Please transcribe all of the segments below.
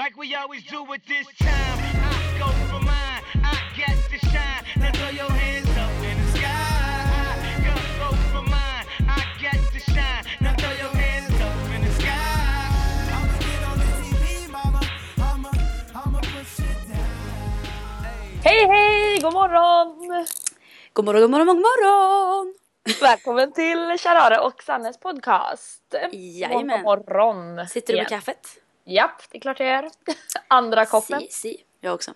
like we always do at this time. I go for mine, I get to shine. Now throw your hands up in the sky. I go for mine, I get to shine. Now throw your hands up in the sky. I'ma get on the TV, mama. I'ma, I'ma push it down. Hej hej, god morgon! God morgon, god morgon, god morgon! Välkommen till Charare och Sannes podcast. Jajamän. God morgon. Sitter du med igen. kaffet? Japp, det är klart jag gör. Andra koppen. Si, si. Jag också.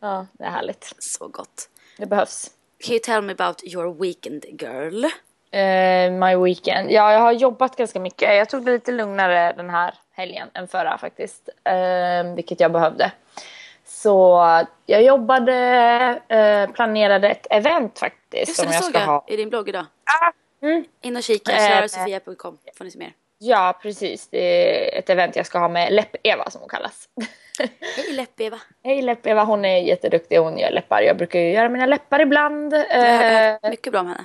Ja, det är härligt. Så gott. Det behövs. Can you tell me about your weekend girl? Eh, my weekend. Ja, jag har jobbat ganska mycket. Jag tog det lite lugnare den här helgen än förra faktiskt. Eh, vilket jag behövde. Så jag jobbade, eh, planerade ett event faktiskt. Just som det jag såg ska jag ha. i din blogg idag. Mm. In och kika, chararosofia.com får ni se mer. Ja, precis. Det är ett event jag ska ha med Läpp-Eva som hon kallas. Hej Läpp-Eva! Hej Läpp-Eva, hon är jätteduktig. Hon gör läppar. Jag brukar ju göra mina läppar ibland. Eh, mycket bra om henne.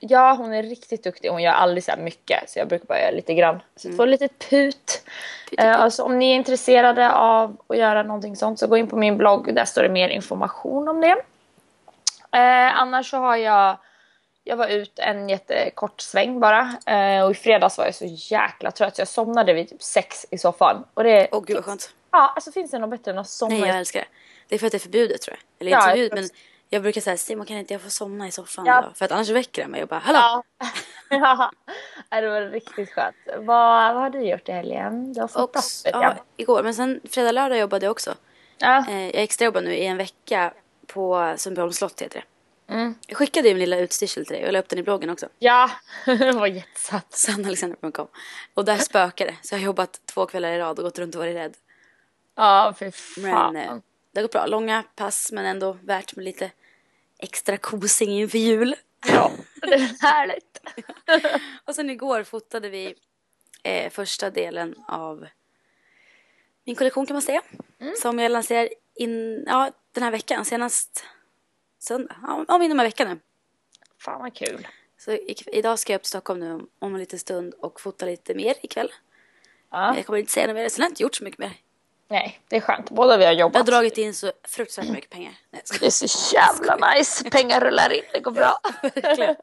ja, hon är riktigt duktig. Hon gör aldrig så här mycket. Så jag brukar bara göra lite grann. Så få lite put. Put, Eh, alltså, om ni är intresserade av att göra någonting sånt så gå in på min blogg. Där står det mer information om det. Eh, annars så har jag jag var ut en jättekort sväng bara. Eh, och i fredags var jag så jäkla trött så jag somnade vid typ sex i soffan. Åh gud vad skönt. Ja, alltså finns det något bättre än att somna Nej jag älskar det. Det är för att det är förbjudet tror jag. Eller Ja, inte förbjudet men jag brukar säga Simon kan inte jag få somna i soffan Ja. idag? För att annars väcker det mig och bara hallå! Ja. ja. Det var riktigt skönt. Vad, vad har du gjort i helgen? Du har fotat vet ja, jag. igår. Men sen fredag, lördag jobbade jag också. Ja. Eh, jag extrajobbade nu i en vecka på Sundbyholms slott heter det. Mm. Jag skickade ju min lilla utstyrsel till dig och la upp den i bloggen också. ja, det var jättesatt. Sannalexander.com. Och där spökar det. Så jag har jobbat två kvällar i rad och gått runt och varit rädd. Ja, fy Men fan. eh, det gått bra. Långa pass men ändå värt med lite extra kosing inför jul. Ja, det är härligt. Och sen igår fotade vi eh, första delen av min kollektion kan man säga. Mm. Som jag lanserar in, ja, den här veckan, senast söndag. Ja, om inom en vecka nu. Fan vad kul. Så i, idag ska jag upp till Stockholm nu om, om en liten stund och fota lite mer ikväll. Ja. Jag kommer inte säga något mer, sen har jag inte gjort så mycket mer. Nej, det är skönt. Båda vi har Jag har jobbat. dragit in så fruktansvärt mycket pengar. Nej. Det är så jävla nice. Pengar rullar in, det går bra.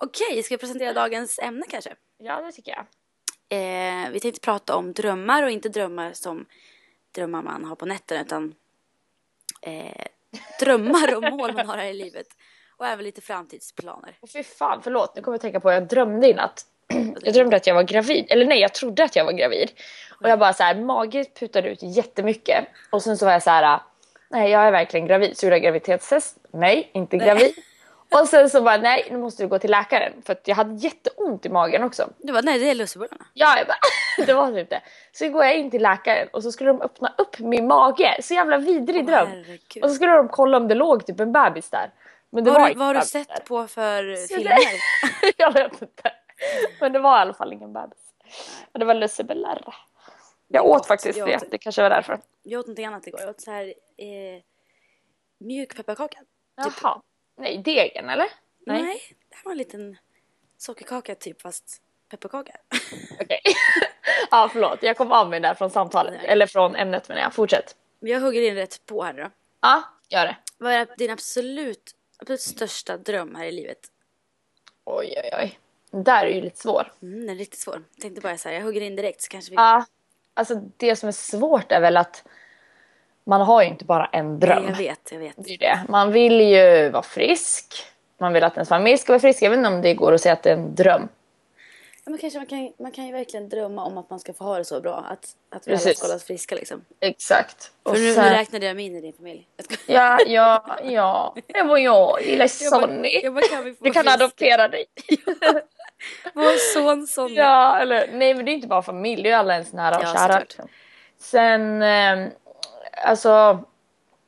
Okej, ska jag presentera dagens ämne kanske? Ja, det tycker jag. Eh, vi tänkte prata om drömmar och inte drömmar som drömmar man har på nätterna utan eh, drömmar och mål man har här i livet. Och även lite framtidsplaner. Och fy fan, förlåt. Nu kommer jag tänka på jag drömde i natt. Jag drömde att jag var gravid. Eller nej, jag trodde att jag var gravid. Och jag bara så här, mage putade ut jättemycket. Och sen så var jag så här, nej jag är verkligen gravid. Så gjorde jag graviditetstest. Nej, inte gravid. Och sen så bara, nej nu måste du gå till läkaren. För att jag hade jätteont i magen också. Du bara, nej det är lussebullarna. Ja, jag bara, det var typ det. Så går jag in till läkaren och så skulle de öppna upp min mage. Så jävla vidrig Åh, dröm. herregud. Och så skulle de kolla om det låg typ en bebis där. Men det Vad var har, du- vad har du bebis där. sett på för Så filmer? det- jag vet inte. Men det var i alla fall ingen bebis. Och det var lussebullar. Jag åt faktiskt Jag det. åt- Det kanske var därför. Jag åt någonting annat igår. Jag åt så här eh, mjuk pepparkaka. Jaha. Nej, degen eller? Nej. Nej. det här var en liten sockerkaka typ fast pepparkaka. Okej. ja, förlåt. Jag kom av mig där från samtalet. Nej. Eller från ämnet menar jag. Fortsätt. Jag hugger in rätt på här då. Ja, gör det. Vad är din absolut, absolut största dröm här i livet? Oj, oj, oj. Den där är ju lite svår. Mm, den är riktigt svår. Tänkte bara så här, jag hugger in direkt så kanske vi... Ja. Alltså det som är svårt är väl att man har ju inte bara en dröm. Jag vet, jag vet. Det är det. Man vill ju vara frisk. Man vill att ens familj ska vara frisk. Jag vet inte om det går att säga att det är en dröm. Ja, men kanske man kan, man kan ju verkligen drömma om att man ska få ha det så bra. Att, att vi alla Precis. ska hållas friska liksom. Exakt. Och För nu, sen- nu räknade jag mig in i din familj. Jag. Ja, ja, ja. Det var jag, lilla Sonny. jag bara, kan vi få Vi kan friska? adoptera dig. Vår son Sonny. Ja, eller nej men det är inte bara familj, det är alla ens nära och Ja, kära. liksom. Sen, eh, alltså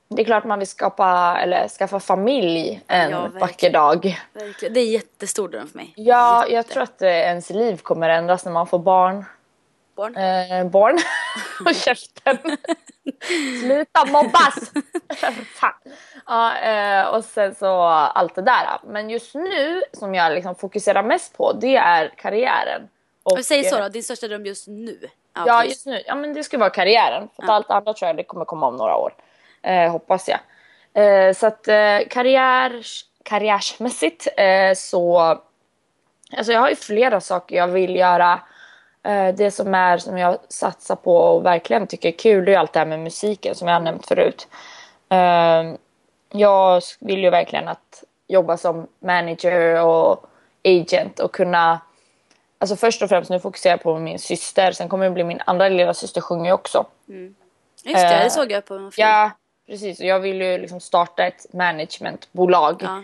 det är klart man vill skapa, eller skaffa familj en Ja, vacker dag. Verkligen. Det är jättestor dröm för mig. Ja, Jätte. jag tror att ens liv kommer ändras när man får barn. Barn. Eh, barn. och käften. Sluta mobbas! Fan. Ja, eh, och sen så allt det där. Men just nu som jag liksom fokuserar mest på det är karriären. Och, Och säg så eh, då, din största dröm just nu. Ja, precis. just nu. Ja, men det ska vara karriären. För Ja. allt annat tror jag det kommer komma om några år. Eh, hoppas jag. Eh, så att eh, karriär, karriärsmässigt eh, så... Alltså jag har ju flera saker jag vill göra. Eh, det som är som jag satsar på och verkligen tycker är kul det är ju allt det här med musiken som jag har nämnt förut. Eh, jag vill ju verkligen att jobba som manager och agent och kunna Alltså först och främst nu fokuserar jag på min syster. Sen kommer det bli min andra lilla syster sjunger ju också. Just det, Eh, det såg jag på en film. Ja, precis. Och jag vill ju liksom starta ett managementbolag. Ja.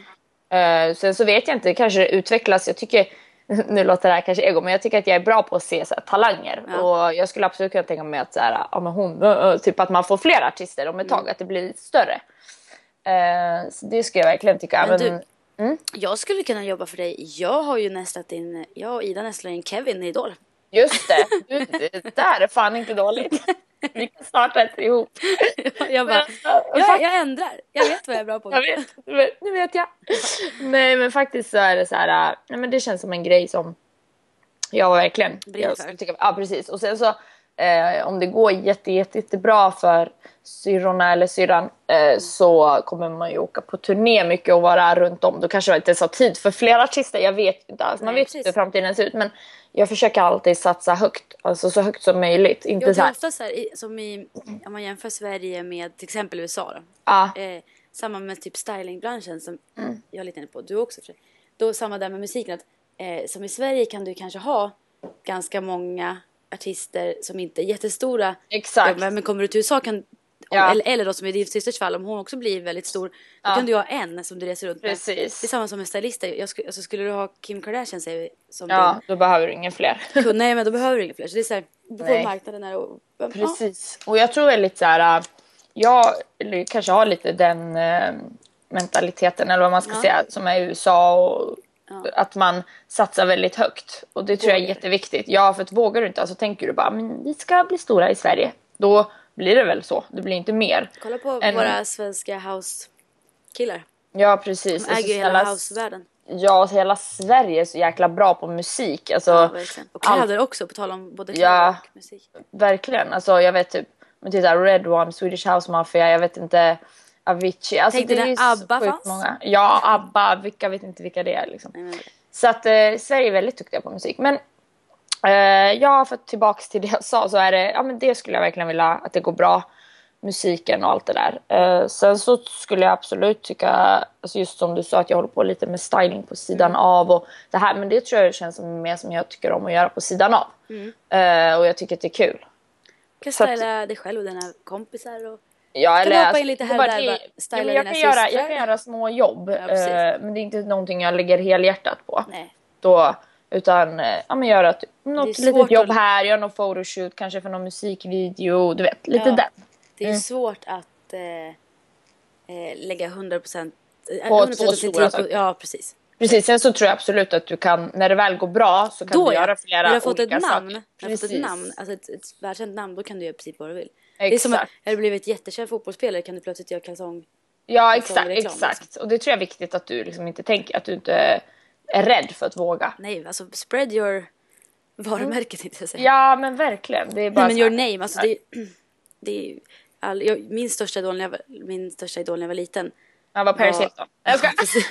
Eh, sen så vet jag inte, kanske det utvecklas. Jag tycker, nu låter det här kanske ego, men jag tycker att jag är bra på att se så här, talanger. Ja. Och jag skulle absolut kunna tänka mig att så här, ja, men hon, ö, ö, typ att man får fler artister om ett Mm. tag, att det blir större. Eh, så det skulle jag verkligen tycka. Men Men, du- Jag skulle kunna jobba för dig. Jag har ju nästlat in, jag och Ida nästlade in Kevin i Idol. Just det, du, det där är fan inte dåligt. Vi kan starta ett ihop. jag bara, jag, jag ändrar. Jag vet vad jag är bra på. Jag vet, nu vet- jag. Nej men faktiskt så är det så här, äh, nej men det känns som en grej som jag verkligen Brinner jag för. tycka- Ja precis och sen så eh, om det går jätte, jätte, jättebra för syrrorna eller syrran eh, så kommer man ju åka på turné mycket och vara runt om. Då kanske man inte ens har tid för fler artister. Jag vet inte alls. Man Nej, vet precis. hur framtiden ser ut men jag försöker alltid satsa högt. Alltså så högt som möjligt. Inte Jag så här. ofta så här, i- som i, om man jämför Sverige med till exempel USA då. Ja, Eh, samma med typ stylingbranschen som Mm. jag är lite inne på, du också för. Då samma där med musiken att eh, som i Sverige kan du kanske ha ganska många artister som inte är jättestora. exakt. Men men kommer du till USA kan om, Ja. eller, eller då som i din systers fall, om hon också blir väldigt stor, då Ja. kan du ha en som du reser runt med. Precis. Det är samma som med stylister. Jag skulle, alltså, skulle du ha Kim Kardashian säger som Ja, då behöver du ingen fler. din nej men då behöver du inga fler. Så det är såhär, du får Nej. marknaden här och... Ja. Precis. Och jag tror är lite så här. äh, Jag kanske har lite den äh, mentaliteten eller vad man ska Ja. säga som är i USA och Ja. att man satsar väldigt högt. Och det tror jag är jätteviktigt. Ja, för att vågar du inte, alltså tänker du bara men vi ska bli stora i Sverige. Då blir det väl så. Det blir inte mer. Kolla på En- våra svenska house-killar. Ja, precis. De äger ju hela house-världen. Ja, hela Sverige är så jäkla bra på musik. Alltså, Ja, verkligen. Och kläder också, på tal om både kläder Ja. och musik. Verkligen. Alltså jag vet typ, men titta Red One, Swedish House Mafia, jag vet inte, Avicii. Alltså Tänkte det är ABBA fanns? Många. Ja, ABBA, vilka vet inte vilka det är liksom. Nej, men, Så att eh, Sverige är väldigt duktiga på musik. Men eh, ja, för att tillbaks till det jag sa så är det, ja men det skulle jag verkligen vilja att det går bra. Musiken och allt det där. Eh, sen så skulle jag absolut tycka, alltså just som du sa att jag håller på lite med styling på sidan Mm. av och det här. Men det tror jag känns som mer som jag tycker om att göra på sidan av. Mm. Eh, och jag tycker att det är kul. Du kan att- styla dig själv och dina kompisar. Och... Ja, Kan du hoppa in lite det här och där bara ja, jag, kan göra, systrar? jag kan göra små jobb, precis. eh, men det är inte någonting jag lägger helhjärtat på. Nej. Då, utan eh, ja, men göra typ, något litet jobb att- här, göra någon photoshoot, kanske för någon musikvideo, du vet, lite Ja. den. Det är Mm. svårt att eh, eh, lägga 100 procent... eh, På 100% två stora saker. Ja, precis. Precis, sen så tror jag absolut att du kan, när det väl går bra så kan Då du ja. göra flera När du har fått ett olika namn, saker. du har fått ett namn, alltså ett, ett världskänt namn, då kan du göra precis vad du vill. Det är som att, har du blivit jättekänd fotbollsspelare kan du plötsligt göra kalsong. Ja, Liksom exakt, exakt. Och det tror jag är viktigt att du liksom inte tänker, att du inte är rädd för att våga. Nej, alltså spread your varumärke tänkte jag säga. Ja, men verkligen. Det är bara Nej men your name, alltså det, det är all, jag, min, största idol när jag var, min största idol när jag var liten. Ja, vad Paris var- Hilton. Jag. Precis.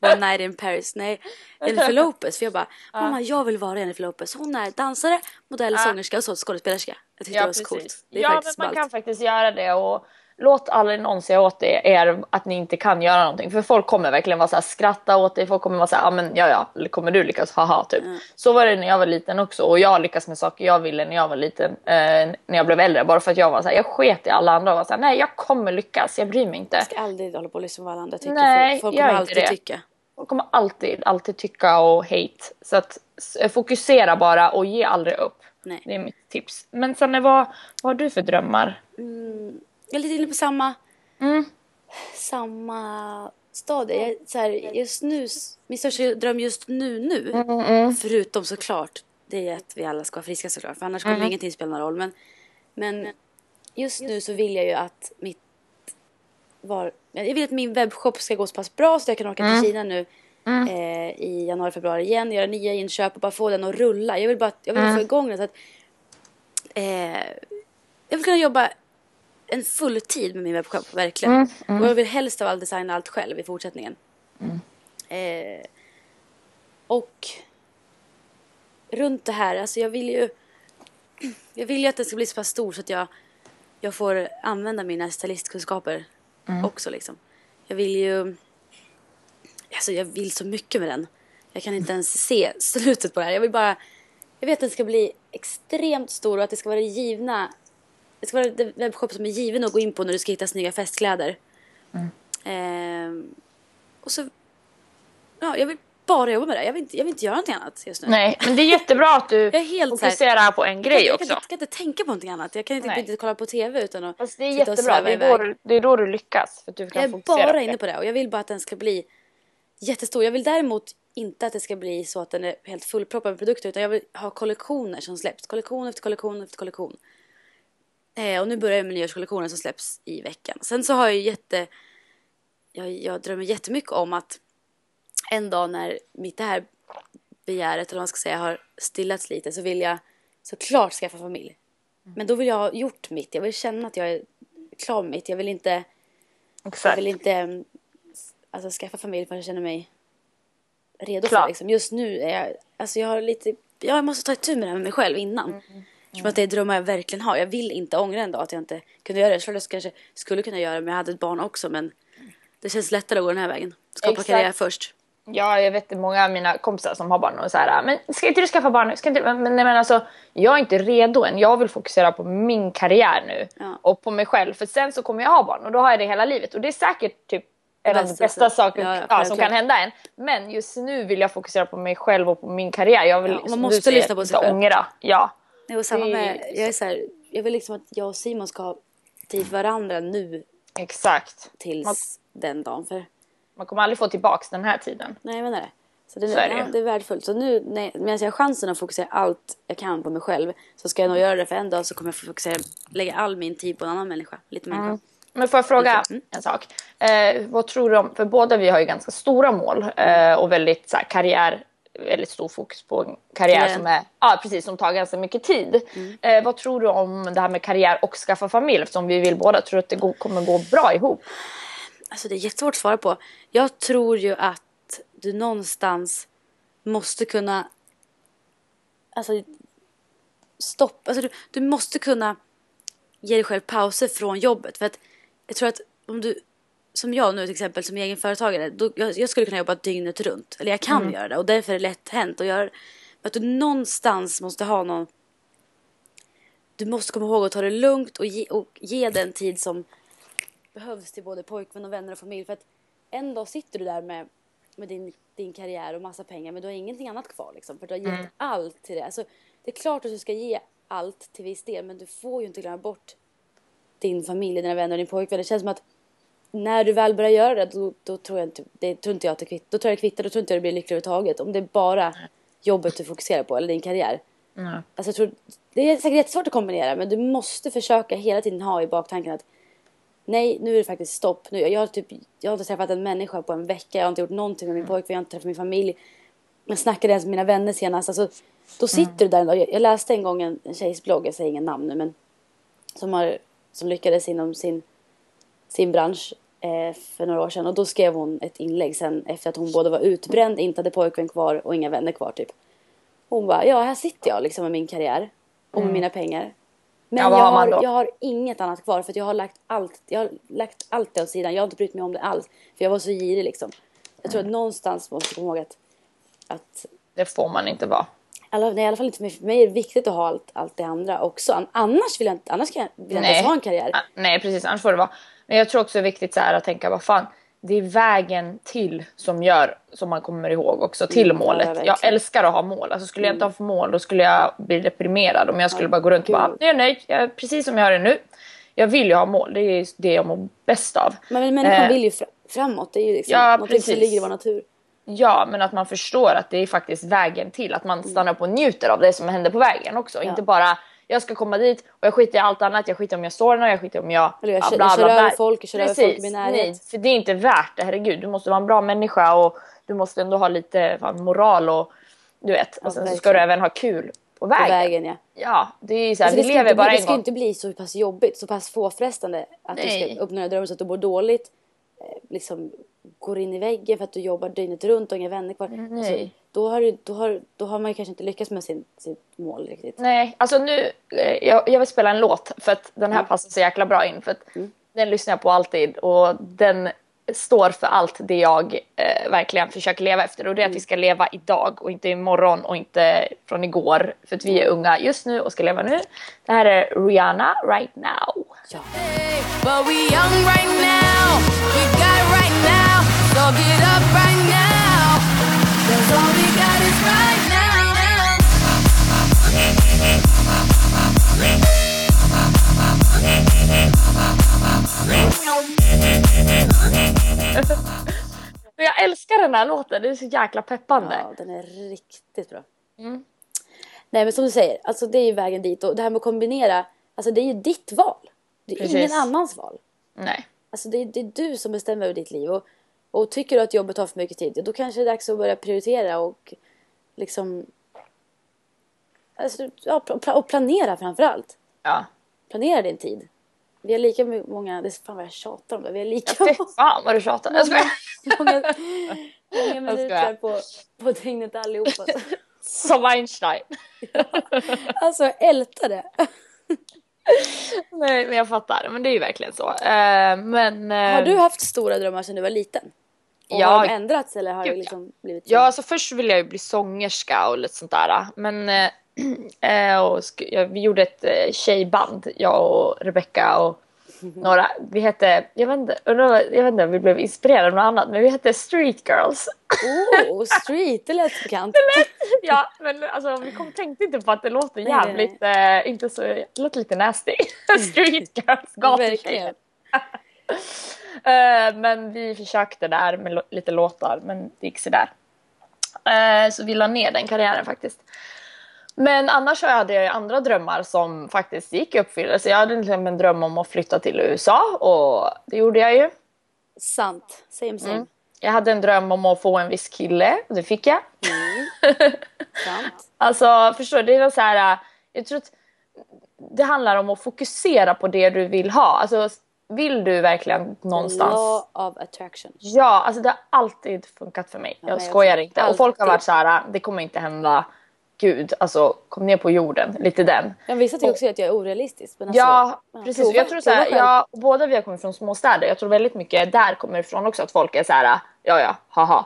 One night in Paris. Nej, Jennifer Lopez. För jag bara, mamma jag vill vara Jennifer Lopez. Hon är dansare, modell, sångerska och så skådespelerska. Jag tyckte det var så coolt. Det är ja, men man ballt. kan faktiskt göra det och låt aldrig någon säga åt er- att ni inte kan göra någonting. För folk kommer verkligen vara så här, skratta åt dig, folk kommer vara så här, ja men ja ja, kommer du lyckas, haha typ. Så var det när jag var liten också och jag lyckas med saker jag ville när jag var liten, eh, när jag blev äldre. Bara för att jag var så här, jag sket i alla andra och var så här, nej jag kommer lyckas, jag bryr mig inte. Jag ska aldrig hålla på och lyssna på vad alla andra tycker. Nej, folk kommer alltid det. tycka. Folk kommer alltid, alltid tycka och hate. Så att fokusera bara och ge aldrig upp. Nej. Det är mitt tips. Men Sanne, vad, vad har du för drömmar? Jag är lite inne på samma, Mm. samma stadie. Jag, så här, just nu, min största dröm just nu nu, Mm, förutom såklart, det är att vi alla ska vara friska såklart. För annars kommer Mm. ingenting spela någon roll. Men, men just nu så vill jag ju att mitt var, jag vill att min webbshop ska gå så pass bra så att jag kan åka Mm. till Kina nu eh, i januari, februari igen, göra nya inköp och bara få den att rulla. Jag vill bara jag vill Mm. få igång den så att eh, jag vill kunna jobba en fulltid med min webbshop, verkligen. Mm, Och jag vill helst av allt designa allt själv i fortsättningen. Eh, och runt det här, alltså jag vill ju jag vill ju att den ska bli så pass stor så att jag, jag får använda mina stylistkunskaper också liksom. Jag vill ju Alltså jag vill så mycket med den. Jag kan inte ens se slutet på det här. Jag vill bara Jag vet att den ska bli extremt stor och att det ska vara det givna Det ska vara den webbshop som är given att gå in på när du ska hitta snygga festkläder. Ehm, och så Ja, jag vill bara jobba med det. Jag vill inte, jag vill inte göra någonting annat just nu. Nej, men det är jättebra att du Jag så här- fokuserar på en grej jag också. Jag kan, inte, kan inte tänka på någonting annat. Jag kan inte, Nej. inte kolla på TV utan att Fast det är jättebra, det är, då, det är då du lyckas. För att du kan Jag är bara på inne på det och jag vill bara att den ska bli jättestor. Jag vill däremot inte att det ska bli så att den är helt fullproppad med produkter utan jag vill ha kollektioner som släpps. Kollektion efter kollektion efter kollektion. Eh, och nu börjar jag med nyårskollektionen som släpps i veckan. Sen så har jag jätte... Jag, jag drömmer jättemycket om att en dag när mitt det här begäret, eller vad man ska säga, har stillats lite så vill jag såklart skaffa familj. Men då vill jag ha gjort mitt. Jag vill känna att jag är klar med mitt. Jag vill inte... Jag Exakt. vill inte mm, alltså, skaffa familj förrän jag känner mig redo Klar. för. Liksom. Just nu är jag, alltså jag har lite, ja, jag måste ta itu med det här med mig själv innan. Mm, Som att det är drömmar jag verkligen har. Jag vill inte ångra en dag att jag inte kunde göra det. Jag kanske skulle kunna göra det men jag hade ett barn också. Men det känns lättare att gå den här vägen. Skapa Exakt. karriär först. Ja, jag vet många av mina kompisar som har barn och så här, men ska inte du skaffa barn? Ska inte, men, men, men alltså, jag är inte redo än. Jag vill fokusera på min karriär nu Ja. och på mig själv. För sen så kommer jag ha barn och då har jag det hela livet. Och det är säkert typ en av de Bästa bästa sätt. saker Ja, ja, som kan hända en. Men just nu vill jag fokusera på mig själv och på min karriär. Jag vill, Ja, man måste säger, lyssna på sig själv. ångra. Ja, Nej, och samma med, jag är så här, jag vill liksom att jag och Simon ska ha tid varandra nu exakt. tills den dagen. För Man kommer aldrig få tillbaks den här tiden. Nej, menar det. Så det, Så är det ja, det är värdefullt. Så nu när, medan jag har chansen att fokusera allt jag kan på mig själv så ska jag nog göra det för en dag så kommer jag fokusera, lägga all min tid på en annan människa. Lite människa. Mm. Men får jag fråga Mm. en sak? Eh, vad tror du om, för båda vi har ju ganska stora mål eh, och väldigt så här, karriär, väldigt stor fokus på en karriär Karriär. som är, ja precis, som tar ganska mycket tid. Mm. Eh, vad tror du om det här med karriär och skaffa familj eftersom vi vill båda? Tror du att det går, kommer gå bra ihop? Alltså det är jättesvårt att svara på. Jag tror ju att du någonstans måste kunna alltså stopp, alltså du, du måste kunna ge dig själv pauser från jobbet. För att jag tror att om du, som jag nu till exempel som egenföretagare, då, jag, jag skulle kunna jobba dygnet runt. Eller jag kan göra det och därför är det lätt hänt att göra det. Men att du någonstans måste ha någon, du måste komma ihåg att ta det lugnt och ge, och ge den tid som behövs till både pojkvän och vänner och familj. För att en dag sitter du där med, med din, din karriär och massa pengar men du har ingenting annat kvar liksom. För du har gett Mm. allt till det. Alltså, det är klart att du ska ge allt till viss del men du får ju inte glömma bort din familj, dina vänner och din pojkvän. Det känns som att när du väl börjar göra det då, då tror jag inte, det, tror inte jag att det kvittar. Då tror jag det kvittar, då tror inte jag det blir lycklig överhuvudtaget. Om det är bara jobbet du fokuserar på eller din karriär. Mm. Alltså tror, det är säkert jättesvårt att kombinera men du måste försöka hela tiden ha i baktanken att nej nu är det faktiskt stopp. Nu, jag, har typ, jag har inte träffat en människa på en vecka, jag har inte gjort någonting med min pojkvän, jag har inte träffat min familj. Jag snackade ens med mina vänner senast. Alltså, då sitter du där en dag. Jag, jag läste en gång en, en tjejs blogg, jag säger ingen namn nu men som, har, som lyckades inom sin, sin bransch eh, för några år sedan och då skrev hon ett inlägg sen efter att hon både var utbränd, inte hade pojkvän kvar och inga vänner kvar typ. Hon bara, ja här sitter jag liksom med min karriär och med mina pengar. Men Ja, jag, har jag har inget annat kvar för jag har lagt allt, jag har lagt allt det åt sidan. Jag har inte brytt mig om det alls. För jag var så girig liksom. Jag tror att någonstans måste jag komma ihåg att, att Det får man inte vara. Alla, nej, i alla fall inte för mig. För mig är det viktigt att ha allt, allt det andra också. An- Annars vill jag inte, annars kan jag, vill jag inte ens ha en karriär. Ah, Nej, precis. Annars får det vara. Men jag tror också det är viktigt så här att tänka, vad fan, det är vägen till som gör, som man kommer ihåg också, till Mm, ja, målet. verkligen. jag älskar att ha mål. Alltså skulle jag inte ha för mål, då skulle jag bli deprimerad om jag skulle bara gå runt och bara, nu är jag nöjd, jag precis som jag är nu. Jag vill ju ha mål, det är det jag mår bäst av. Men människan Eh, vill ju fra- framåt. Det är ju liksom ja, någonting som ligger i vår natur. Ja, men att man förstår att det är faktiskt vägen till. Att man stannar upp och njuter av det som händer på vägen också. Ja. Inte bara, jag ska komma dit och jag skiter i allt annat. Jag skiter om jag står där, jag skiter om jag... Eller jag ja, kör- bla, jag kör bla, bla. över folk, jag kör över folk i min närhet. Nej, för det är inte värt det, herregud. Du måste vara en bra människa och du måste ändå ha lite fan, moral och du vet. Och sen så ska du även ha kul på på vägen. vägen ja. Ja, det är så här, Alltså, vi det lever bara bli- det en ska gång. inte bli så pass jobbigt, så pass påfrestande att du Nej. ska uppnå dina drömmar så att du mår dåligt. eh, Liksom går in i väggen för att du jobbar dygnet runt och inga vänner kvar. Nej. Alltså, då, har du, då, har, då har man ju kanske inte lyckats med sin, sitt mål riktigt. Nej, alltså nu, eh, jag, jag vill spela en låt för att den här passar så jäkla bra in. För att Den lyssnar jag på alltid och den står för allt det jag eh, verkligen försöker leva efter. Och det är att vi ska leva idag och inte imorgon och inte från igår. För att vi är unga just nu och ska leva nu. Det här är Rihanna, Right Now. Ja. But So get up right now. Cause all we got is right now. Och jag älskar den här låten, det är så jäkla peppande. Ja, den är riktigt bra. Mm. Nej men som du säger, alltså det är ju vägen dit och det här med att kombinera, alltså det är ju ditt val. Det är Precis. ingen annans val. Nej. Alltså det är, det är du som bestämmer över ditt liv och, och tycker du att jobbet tar för mycket tid, då kanske det är dags att börja prioritera och liksom alltså, ja, och planera framför allt. Ja. Planera din tid. Vi har lika många, det är fan vad jag tjatar om det, vi har lika Fy fan vad du tjatar. Jag skojar. många, många minuter på, på dygnet allihopa. Som Einstein. Alltså jag ältar det. Nej men jag fattar, men det är ju verkligen så. Eh, men... eh, Har du haft stora drömmar sedan du var liten? Och Ja. har de ändrats eller har Gud, det ja. liksom blivit så? Ja, alltså först ville jag ju bli sångerska och lite sånt där. Men eh, och vi gjorde ett eh, tjejband, jag och Rebecca och några. Vi hette, jag vet inte, jag vet inte om vi blev inspirerade av något annat, men vi hette Street Girls. Oh, street, det lät bekant. ja, men alltså vi kom, tänkte inte på att det låter Nej, jävligt, eh, inte så, det låter lite nasty. Street Girls, gatutjejer. Eh, men vi försökte där med lite låtar, men det gick sådär. Uh, så vi la ner den karriären faktiskt. Men annars så hade jag ju andra drömmar som faktiskt gick i uppfyllelse. Jag hade till exempel en dröm om att flytta till USA och det gjorde jag ju. Sant. Same same. Mm. Jag hade en dröm om att få en viss kille och det fick jag. Sant. Alltså förstår du, det var så här. äh, Jag tror att det handlar om att fokusera på det du vill ha. Alltså vill du verkligen någonstans? Law of attraction. Ja, alltså det har alltid funkat för mig. Ja, Jag jag skojar också. inte. Och folk har Alltid. varit så här, det kommer inte hända. Gud, alltså kom ner på jorden. Lite den. Jag vissa tycker också att jag är orealistisk. Men alltså, ja, precis. prova- jag tror så här, ja, båda vi har kommit från små städer. Jag tror väldigt mycket där kommer ifrån också att folk är så här, ja ja, haha.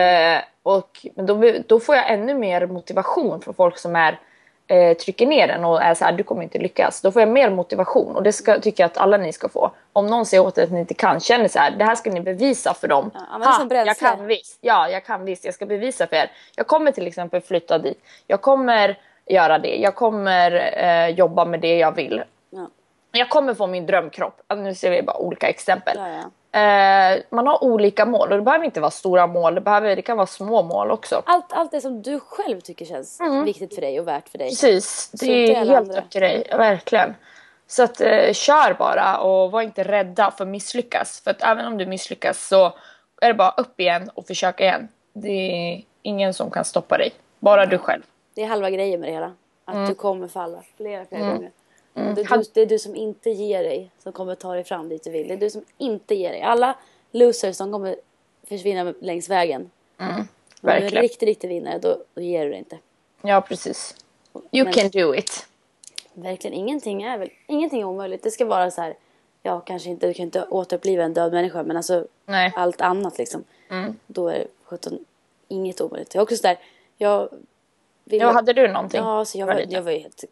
Eh, och, men då, då får jag ännu mer motivation från folk som är eh, trycker ner den och är så här, du kommer inte lyckas. Då får jag mer motivation och det ska, tycker jag att alla ni ska få. Om någon säger åt er att ni inte kan, känner så här, det här ska ni bevisa för dem. Ja, bränsle. jag kan visst. Ja, jag kan visst. Jag ska bevisa för er. Jag kommer till exempel flytta dit. Jag kommer göra det. Jag kommer eh, jobba med det jag vill. Ja. Jag kommer få min drömkropp. Alltså, nu ser vi bara olika exempel. Ja. Eh, man har olika mål och det behöver inte vara stora mål. Det, behöver, det kan vara små mål också. Allt, allt det som du själv tycker känns viktigt för dig och värt för dig. Precis, det är helt upp till dig. Verkligen. Så att eh, kör bara och var inte rädda för att misslyckas. För att även om du misslyckas så är det bara upp igen och försöka igen. Det är ingen som kan stoppa dig. Bara du själv. Det är halva grejen med det hela. Att Mm. du kommer falla flera, flera gånger. Och Det, är du, det är du som inte ger dig som kommer ta dig fram dit du vill. Det är du som inte ger dig. Alla losers som kommer försvinna längs vägen. Om du är en Verkligen. riktig, riktig vinnare då, då ger du dig inte. Ja, precis. You Men- can do it. Verkligen ingenting är väl ingenting är omöjligt. Det ska vara så här. Ja, kanske inte, du kan inte återuppliva en död människa men alltså Nej. allt annat liksom. Mm. Då är det 17, inget omöjligt. Jag är också så där, jag vill Ja, hade du någonting? Ja, så jag Var jag var ju helt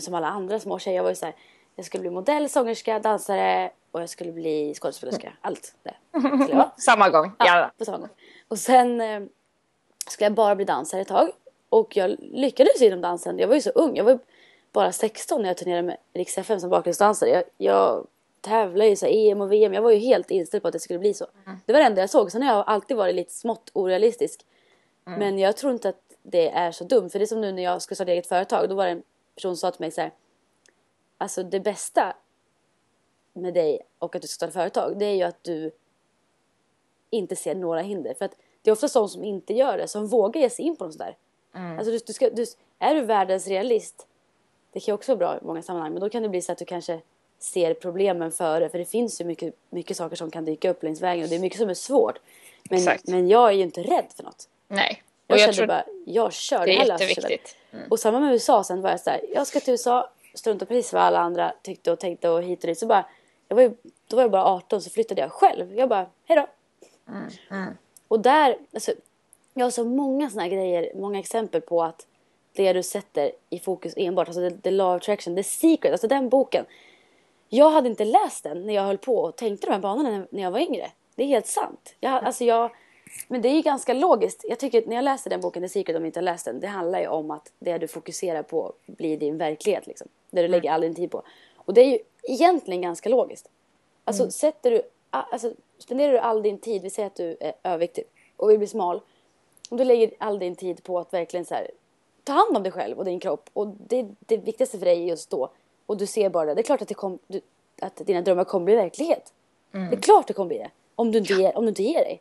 som alla andra små tjejer. Jag var ju så här, jag skulle bli modell, sångerska, dansare och jag skulle bli skådespelerska. Allt det skulle jag vara. Samma gång. Ja, Ja. på samma gång. Och sen eh, skulle jag bara bli dansare ett tag. Och jag lyckades inom dansen. Jag var ju så ung. Jag var ju bara 16 när jag turnerade med Rix FM som bakgrundsdansare. Jag, jag tävlade i så EM och VM. Jag var ju helt inställd på att det skulle bli så. Det var det enda jag såg. Sen har jag alltid varit lite smått orealistisk. Men jag tror inte att det är så dumt. För det är som nu när jag skulle starta eget företag. Då var det en person sa till mig så här. Alltså det bästa med dig och att du ska starta företag. Det är ju att du inte ser några hinder. För att det är ofta de som inte gör det som vågar ge sig in på något sånt där. Alltså du, du ska, du, är du världens realist, det kan ju också vara bra i många sammanhang, men då kan det bli så att du kanske ser problemen före, för det finns ju mycket, mycket saker som kan dyka upp längs vägen och det är mycket som är svårt. Men, Exakt. men jag är ju inte rädd för något. Nej. Jag, jag kände tror bara, jag kör, det här är löser sig. Mm. Och samma med USA sen var jag så här, jag ska till USA, strunta precis vad alla andra tyckte och tänkte och hit och dit. Så bara, jag var ju, då var jag bara 18 så flyttade jag själv. Jag bara, hejdå. Mm, Och där, alltså, jag har så många här grejer, många exempel på att det du sätter i fokus enbart, alltså the, the law of attraction, the secret, alltså den boken. Jag hade inte läst den när jag höll på och tänkte de här banorna när- när jag var yngre. Det är helt sant. Jag, alltså jag, men det är ju ganska logiskt. Jag tycker att när jag läste den boken, The Secret, om ni inte har läst den, det handlar ju om att det du fokuserar på blir din verklighet. Liksom. Det du lägger all din tid på. Och det är ju egentligen ganska logiskt. Alltså, sätter du, alltså, spenderar du all din tid, vi säger att du är överviktig och vill bli smal. Om du lägger all din tid på att verkligen så här, ta hand om dig själv och din kropp. Och det, det viktigaste för dig just då. Och du ser bara det. Det är klart att, det kom, du, att dina drömmar kommer bli verklighet. Det är klart det kommer bli det. Om du inte ger, om du inte ger dig.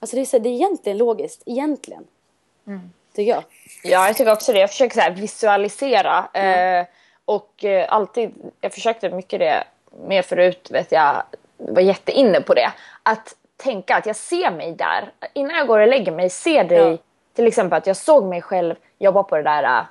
Alltså det är, så, det är egentligen logiskt. Egentligen. Tycker jag. Ja, jag tycker också det. Jag försöker så visualisera. Eh, och eh, alltid, jag försökte mycket det mer förut, vet jag, var jätteinne på det. Att tänka att jag ser mig där. Innan jag går och lägger mig, se dig. Ja. Till exempel att jag såg mig själv jobba på det där, jag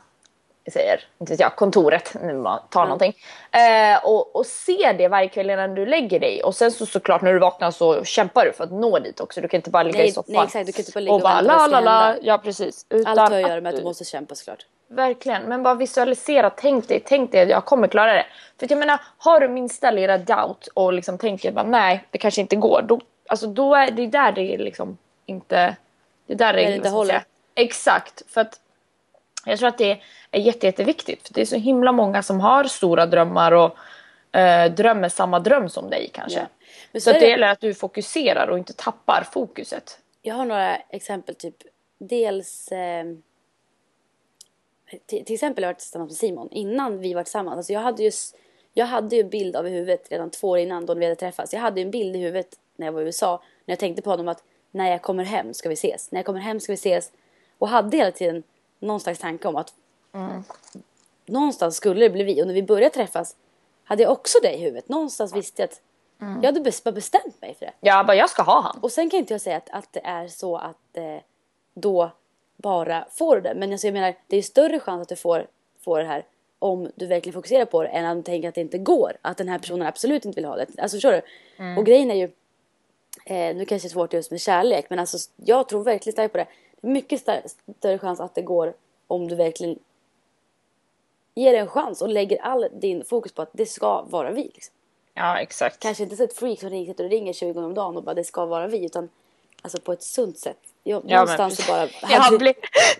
säger, inte vet jag, kontoret, nu man tar någonting. Eh, och, och se det varje kväll innan du lägger dig. Och sen så såklart när du vaknar så kämpar du för att nå dit också. Du kan inte bara ligga Nej, i soffan. nej, exakt. Du kan inte bara ligga och och bara la la la. Ja precis. Utan Allt har att göra med att du- måste kämpa såklart. Verkligen, men bara visualisera, tänk dig, tänk dig att jag kommer klara det. För jag menar, har du minsta lilla doubt och liksom tänker bara nej, det kanske inte går. Då, alltså då är det där det är liksom inte, det är där det, det är inte håller. Exakt, för att jag tror att det är jätte, jätteviktigt. För det är så himla många som har stora drömmar och eh, drömmer samma dröm som dig kanske. Ja. Men Så så det det- gäller att du fokuserar och inte tappar fokuset. Jag har några exempel, typ dels eh, till, till exempel har jag varit tillsammans med Simon innan vi var tillsammans. Alltså jag hade ju jag hade ju en bild av i huvudet redan två år innan då vi hade träffats. Jag hade ju en bild i huvudet när jag var i USA när jag tänkte på honom att när jag kommer hem ska vi ses. När jag kommer hem ska vi ses. Och hade hela tiden någon slags tanke om att någonstans skulle det bli vi. Och när vi började träffas hade jag också det i huvudet. Någonstans visste jag att jag hade bara bestämt mig för det. Jag bara, jag ska ha han. Och sen kan inte jag säga att, att det är så att eh, då bara får du det. Men alltså jag menar, det är större chans att du får, får det här om du verkligen fokuserar på det än att du tänker att det inte går. Att den här personen absolut inte vill ha det. Alltså förstår du? Och grejen är ju, eh, nu kanske det är svårt just med kärlek, men alltså jag tror verkligen starkt på det. Mycket större chans att det går om du verkligen ger det en chans och lägger all din fokus på att det ska vara vi. Liksom Ja, exakt. kanske inte så ett freak som ringer, och ringer 20 gånger om dagen och bara det ska vara vi utan alltså på ett sunt sätt. Jag, Ja, någonstans men bara... Ja, bli,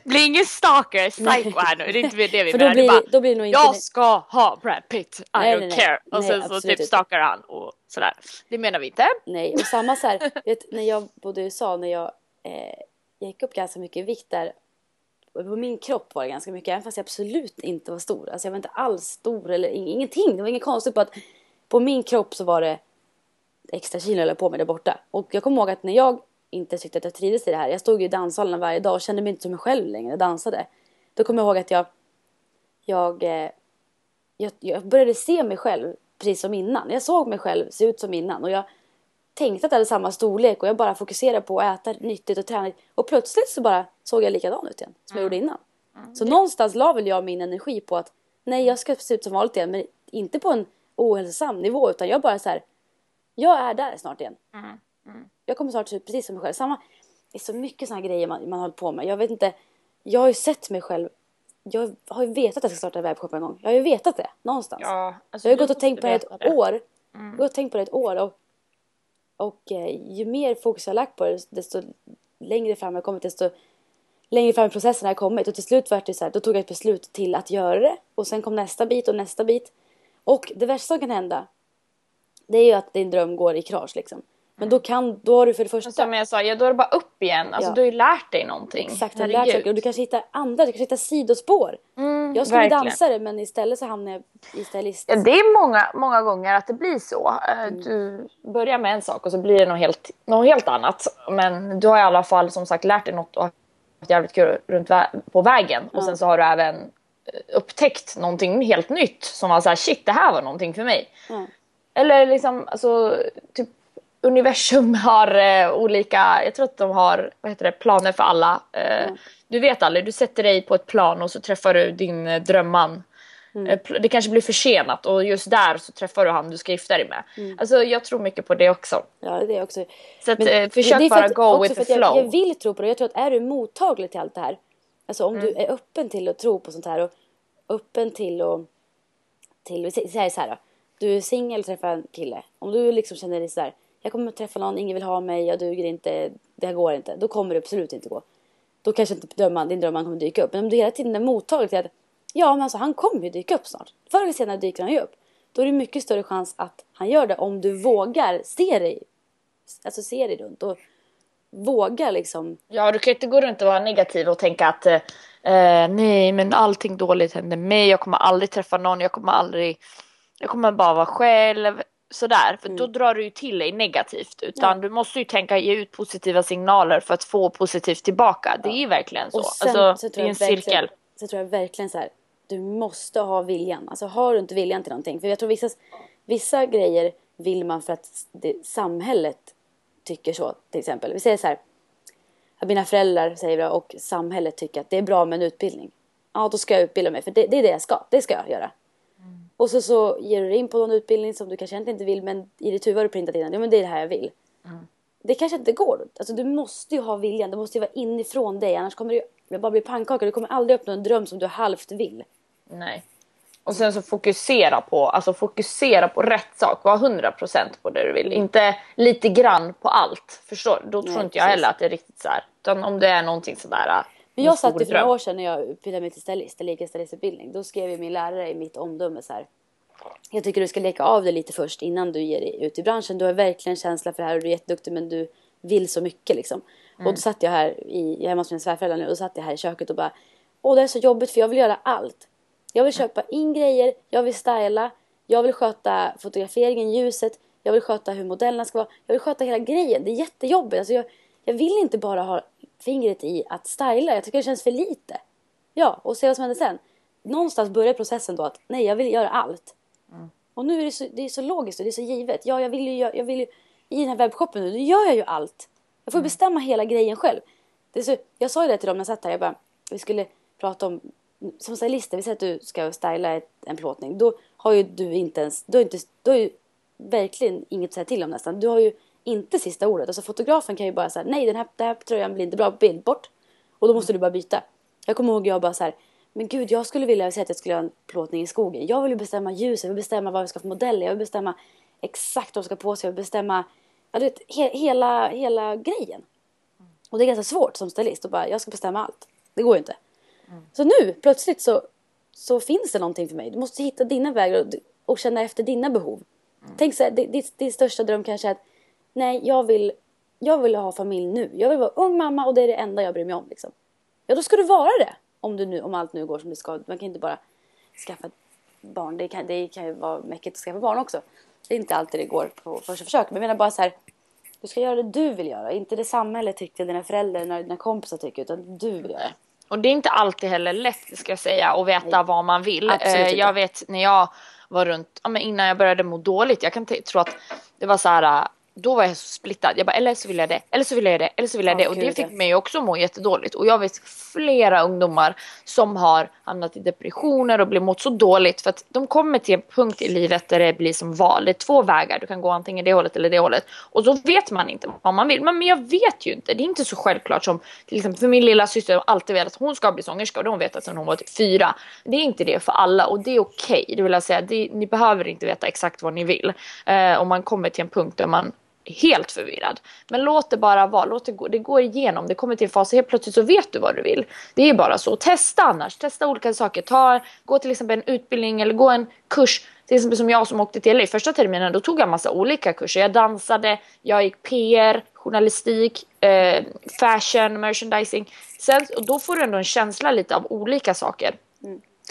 bli ingen stalker, psycho här nu. Det är inte det vi För då menar. Det är blir, bara, då blir det nog inte... jag ska ha Brad Pitt, I Nej, don't nej, nej. care. Och sen så typ stalkar han och sådär. Det menar vi inte. Nej, och samma så här, vet, när jag bodde i USA, när jag, eh, jag gick upp ganska mycket vikt där. På min kropp var det ganska mycket, även fast jag absolut inte var stor. Alltså jag var inte alls stor eller ingenting. Det var inget konstigt på att på min kropp så var det extra kilo eller på mig där borta. Och jag kommer ihåg att när jag inte tyckte att jag trivdes i det här. Jag stod ju i danshallen varje dag och kände mig inte som mig själv längre. Jag dansade. Då kommer jag ihåg att jag, jag, eh, jag, jag började se mig själv precis som innan. Jag såg mig själv se ut som innan. Och jag tänkte att jag hade samma storlek och jag bara fokuserade på att äta nyttigt och träna. Och plötsligt så bara såg jag likadan ut igen som jag gjorde innan. Så någonstans la väl jag min energi på att nej jag ska se ut som vanligt igen men inte på en ohälsosam nivå utan jag bara så här. Jag är där snart igen. Jag kommer snart se ut precis som mig själv. Samma, det är så mycket sådana grejer man, man håller på med. Jag vet inte. Jag har ju sett mig själv. Jag har ju vetat att jag ska starta en webbshop en gång. Jag har ju vetat det någonstans. Ja, alltså, jag har du gått och måste tänkt på det ett år. Jag har och tänkt på det ett år. Och, och eh, ju mer fokus jag har lagt på det desto längre fram jag kommit desto längre fram i processen har jag kommit. Och till slut var det så här, då tog jag ett beslut till att göra det. Och sen kom nästa bit och nästa bit. Och det värsta som kan hända det är ju att din dröm går i krasch liksom. Men då kan, då har du för det första Som jag sa, ja, då är det bara upp igen. Alltså, Ja. Du har ju lärt dig någonting. Exakt, har lärt saker. Och du kanske hittar andra, du kanske hittar sidospår. Mm, jag skulle verkligen. dansare men istället så hamnar jag i stylist. Ja, det är många, många gånger att det blir så. Eh, Mm. Du börjar med en sak och så blir det något helt, något helt annat. Men du har i alla fall som sagt lärt dig något och jävligt kul runt vä- på vägen och sen så har du även eh, upptäckt någonting helt nytt som var så här shit det här var någonting för mig. Eller liksom alltså typ universum har eh, olika, jag tror att de har vad heter det, planer för alla. Eh, Du vet aldrig, du sätter dig på ett plan och så träffar du din eh, drömman. Eh, pl- Det kanske blir försenat och just där så träffar du han du ska gifta dig med. Alltså jag tror mycket på det också. Ja, det är också. Så att, Men eh, försök bara att- go with the att jag, flow. jag vill tro på det. Jag tror att är du mottaglig till allt det här. Alltså om du Mm. är öppen till att tro på sånt här och öppen till att till, så här då. Du är singel och träffar en kille. Om du liksom känner dig så här. Jag kommer att träffa någon, ingen vill ha mig, jag duger inte, det här går inte. Då kommer det absolut inte gå. Då kanske inte drömman, din drömman kommer dyka upp. Men om du hela tiden är mottaglig till att ja men alltså han kommer ju dyka upp snart. Förr eller senare dyker han ju upp. Då är det mycket större chans att han gör det om du vågar se dig, alltså se dig runt och vågar liksom. Ja, du kan ju inte gå runt och vara negativ och tänka att eh, eh nej, men allting dåligt händer mig. Jag kommer aldrig träffa någon. Jag kommer aldrig. Jag kommer bara vara själv. Sådär, för då drar du ju till dig negativt. Utan Mm. Ja. du måste ju tänka ge ut positiva signaler för att få positivt tillbaka. Det är ju verkligen så. Och sen alltså, så det är en cirkel. så tror jag verkligen så här. Du måste ha viljan. Alltså har du inte viljan till någonting. För jag tror vissa, vissa grejer vill man för att det, samhället tycker så. Till exempel. Vi säger så här. Att mina föräldrar säger det och samhället tycker att det är bra med en utbildning. Ja, då ska jag utbilda mig för det, det är det jag ska. Det ska jag göra. Och så, så ger du dig in på någon utbildning som du kanske inte vill men i ditt huvud har du printat in ja, men det är det här jag vill. Det kanske inte går. Alltså, du måste ju ha viljan. Det måste ju vara inifrån dig. Annars kommer det bara bli pannkaka. Du kommer aldrig uppnå en dröm som du halvt vill. Nej. Och sen så fokusera på, alltså fokusera på rätt sak. Var 100% på det du vill. Inte lite grann på allt. Förstår? Då tror Nej, inte jag precis. heller att det är riktigt så här. Utan om det är någonting sådär. Men en jag satt ju för några år sedan när jag utbildade mig till stylist, eller gick en stylistutbildning. Då skrev ju min lärare i mitt omdöme så här. Jag tycker du ska leka av dig lite först innan du ger dig ut i branschen. Du har verkligen känsla för det här och du är jätteduktig men du vill så mycket liksom. Och då satt jag här, i, jag är hemma hos mina svärföräldrar nu, och då satt jag här i köket och bara Åh det är så jobbigt för jag vill göra allt. Jag vill köpa in grejer, jag vill styla, jag vill sköta fotograferingen, ljuset, jag vill sköta hur modellerna ska vara, jag vill sköta hela grejen. Det är jättejobbigt. Alltså jag, jag vill inte bara ha fingret i att styla, jag tycker det känns för lite. Ja, och se vad som händer sen. Någonstans börjar processen då att nej, jag vill göra allt. Och nu är det så, det är så logiskt och det är så givet. Ja, jag vill ju, gö- jag vill ju i den här webbshoppen nu, nu gör jag ju allt. Jag får bestämma hela grejen själv. Det är så, jag sa ju det till dem när jag satt här, jag bara, vi skulle prata om, som stylister, vi säger att du ska styla ett, en plåtning. Då har ju du inte ens, du har, inte, du har ju verkligen inget att säga till om nästan. Du har ju inte sista ordet. Alltså fotografen kan ju bara säga nej den här, den här tröjan blir inte bra på bild, bort. Och då måste du bara byta. Jag kommer ihåg jag bara så här, men gud jag skulle vilja säga att jag skulle göra en plåtning i skogen. Jag vill ju bestämma ljuset, jag vill bestämma vad vi ska för modeller, jag vill bestämma exakt vad de ska på sig, jag vill bestämma, ja du vet, he, hela, hela grejen. Och det är ganska svårt som stylist att bara, jag ska bestämma allt. Det går ju inte. Så nu plötsligt så, så finns det någonting för mig. Du måste hitta dina vägar och, och känna efter dina behov. Tänk så här, din, din största dröm kanske är att nej, jag vill, jag vill ha familj nu. Jag vill vara ung mamma och det är det enda jag bryr mig om. Liksom. Ja, då ska du vara det. Om, du nu, om allt nu går som det ska. Man kan inte bara skaffa barn. Det kan, det kan ju vara mäckigt att skaffa barn också. Det är inte alltid det går på första försök. Men jag menar bara så här. Du ska göra det du vill göra. Inte det samhället tycker, dina föräldrar eller dina kompisar tycker. Utan du vill göra. Och det är inte alltid heller lätt ska jag säga att veta Nej. vad man vill. Absolut Eh, inte. jag vet när jag var runt, ja, men innan jag började må dåligt, jag kan tro att det var så här. Då var jag så splittad. Jag bara eller så vill jag det, eller så vill jag det, eller så vill jag Ja, det. Och det fick mig också må jättedåligt. Och jag vet flera ungdomar som har hamnat i depressioner och blivit mått så dåligt för att de kommer till en punkt i livet där det blir som val. Det är två vägar, du kan gå antingen det hållet eller det hållet. Och så vet man inte vad man vill. Men men jag vet ju inte, det är inte så självklart som till exempel för min lilla syster har alltid velat att hon ska bli sångerska och det har hon vetat sedan hon var typ fyra. Det är inte det för alla och det är okej. Det vill jag säga, det, ni behöver inte veta exakt vad ni vill. Eh, om man kommer till en punkt där man helt förvirrad. Men låt det bara vara, låt det gå, det går igenom, det kommer till en fas och helt plötsligt så vet du vad du vill. Det är bara så. Testa annars, testa olika saker. Ta, gå till exempel en utbildning eller gå en kurs. Till exempel som jag som åkte till LA första terminen, då tog jag massa olika kurser. Jag dansade, jag gick PR, journalistik, eh, fashion, merchandising. Sen, och då får du ändå en känsla lite av olika saker.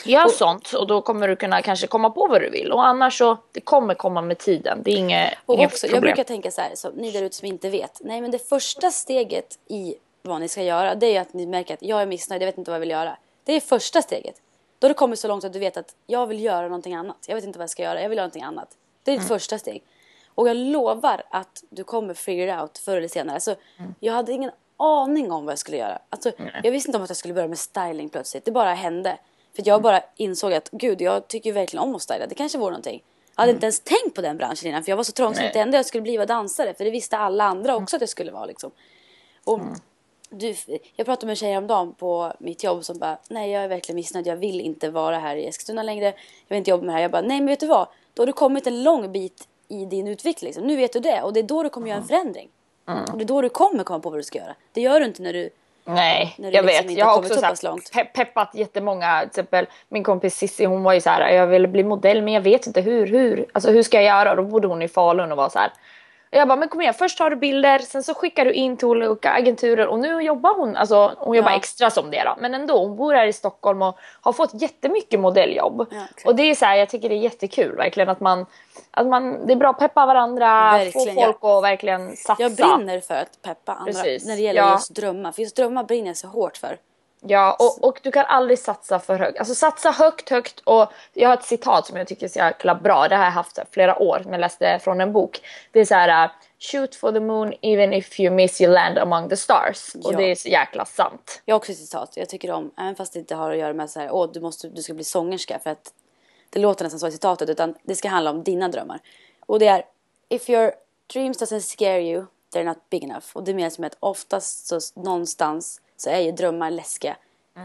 Gör sånt och då kommer du kunna kanske komma på vad du vill. Och annars så, det kommer komma med tiden. Det är inget, Och inget också, jag problem. brukar tänka så här, så ni där ute som inte vet. Nej men det första steget i vad ni ska göra det är att ni märker att jag är missnöjd, jag vet inte vad jag vill göra. Det är första steget. Då har du kommit så långt att du vet att jag vill göra någonting annat. Jag vet inte vad jag ska göra, jag vill göra någonting annat. Det är ditt första steg. Och jag lovar att du kommer figure out förr eller senare. Alltså, Jag hade ingen aning om vad jag skulle göra. Alltså, jag visste inte om att jag skulle börja med styling plötsligt. Det bara hände. För jag bara insåg att gud, jag tycker ju verkligen om att styla. Det kanske vore någonting. Jag hade inte ens tänkt på den branschen innan för jag var så trångsynt. Det enda jag skulle bli var dansare för det visste alla andra också att jag skulle vara liksom. Och du, jag pratade med en tjej häromdagen på mitt jobb som bara Nej jag är verkligen missnöjd, jag vill inte vara här i Eskilstuna längre. Jag vill inte jobba med det här. Jag bara nej men vet du vad? Då har du kommit en lång bit i din utveckling. Liksom. Nu vet du det och det är då du kommer göra en förändring. Och det är då du kommer komma på vad du ska göra. Det gör du inte när du Nej, jag liksom vet. Jag har också så långt. pe- peppat jättemånga. Till exempel min kompis Cissi, hon var ju så här, jag vill bli modell men jag vet inte hur, hur, alltså hur ska jag göra? Då bodde hon i Falun och var så här. Jag bara, men kom igen, först tar du bilder, sen så skickar du in till olika agenturer och nu jobbar hon, alltså hon jobbar Ja. extra som det då. Men ändå, hon bor här i Stockholm och har fått jättemycket modelljobb. Ja, exakt. och det är så här, jag tycker det är jättekul verkligen att man, att man, det är bra att peppa varandra, Verkligen, få folk att verkligen satsa. Jag brinner för att peppa andra Precis, när det gäller ja. just drömmar. För just drömmar brinner jag så hårt för. Ja, och, och du kan aldrig satsa för högt. Alltså satsa högt, högt och jag har ett citat som jag tycker är så jäkla bra. Det har jag haft flera år, men jag läste från en bok. Det är så här, uh, shoot for the moon even if you miss you land among the stars. Och Ja. det är så jäkla sant. Jag har också ett citat. Jag tycker om, även fast det inte har att göra med så här, åh du, måste, du ska bli sångerska för att det låter nästan så i citatet utan det ska handla om dina drömmar. Och det är If your dreams doesn't scare you, they're not big enough. Och det menas med att oftast så någonstans så är ju drömmar läskiga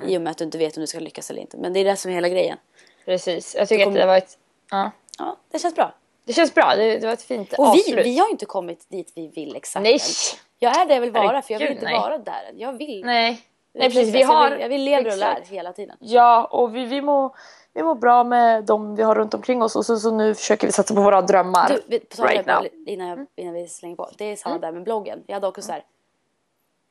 i och med att du inte vet om du ska lyckas eller inte. Men det är det som är hela grejen. Precis. Jag tycker kommer- att det var ett... Ja. Ja, det känns bra. Det känns bra. Det, det var ett fint Och vi, avslut. vi har ju inte kommit dit vi vill exakt Nej. än. Jag är där jag vill vara för jag vill inte nej. vara där än. Jag vill. Nej. Nej, precis. Vi har... jag, vill, jag vill leva och lär Exakt. hela tiden. Ja, och vi, vi, mår, vi mår bra med de vi har runt omkring oss och så, så nu försöker vi satsa på våra drömmar. Du, om right now. Mm. innan, jag, innan vi slänger på. Det är samma där med bloggen. Jag hade också så här.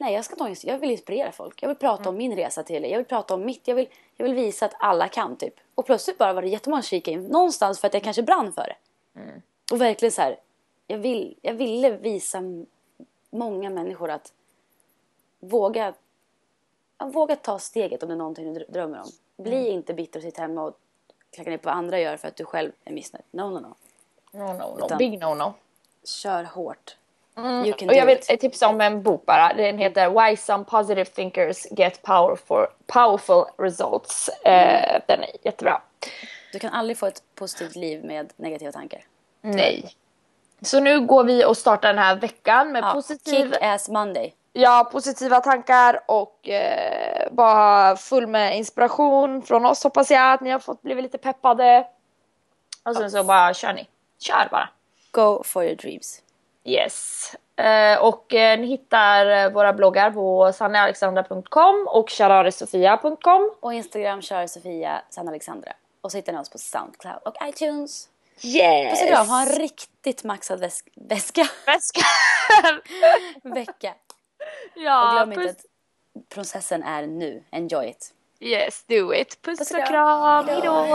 Nej, jag ska ta Jag vill inspirera folk. Jag vill prata Mm. om min resa till er. Jag vill prata om mitt. Jag vill, jag vill visa att alla kan typ. Och plötsligt bara var det jättemånga som kikade in. Någonstans för att jag kanske brann för det. Mm. Och verkligen så här. Jag, vill, jag ville visa många människor att våga, våga ta steget om det är någonting du dr- drömmer om. Bli Mm. inte bitter och sitta hemma och klacka ner på vad andra gör för att du själv är missnöjd. No, no, no. No, no, no. Utan- Big no, no. Kör hårt. Mm. Och jag vill it. tipsa om en bok bara. Den heter Why some positive thinkers get powerful, powerful results. Eh, den är jättebra. Du kan aldrig få ett positivt liv med negativa tankar. Nej. Så nu går vi och startar den här veckan med Ja, positiv, Kick ass Monday. ja, positiva tankar och eh, bara full med inspiration från oss hoppas jag att ni har fått blivit lite peppade. Och sen så bara kör ni. Kör bara. Go for your dreams. Yes. Eh, och eh, ni hittar eh, våra bloggar på sannealexandra.com och shararisofia.com. Och Instagram kör Sofia Sanna Alexandra. Och så hittar ni oss på Soundcloud och iTunes. Yes! Puss och kram, ha en riktigt maxad väsk- väska. Väska. vecka. ja, Och glöm inte puss. att processen är nu. Enjoy it. Yes, do it. Puss Puss och kram. Hejdå.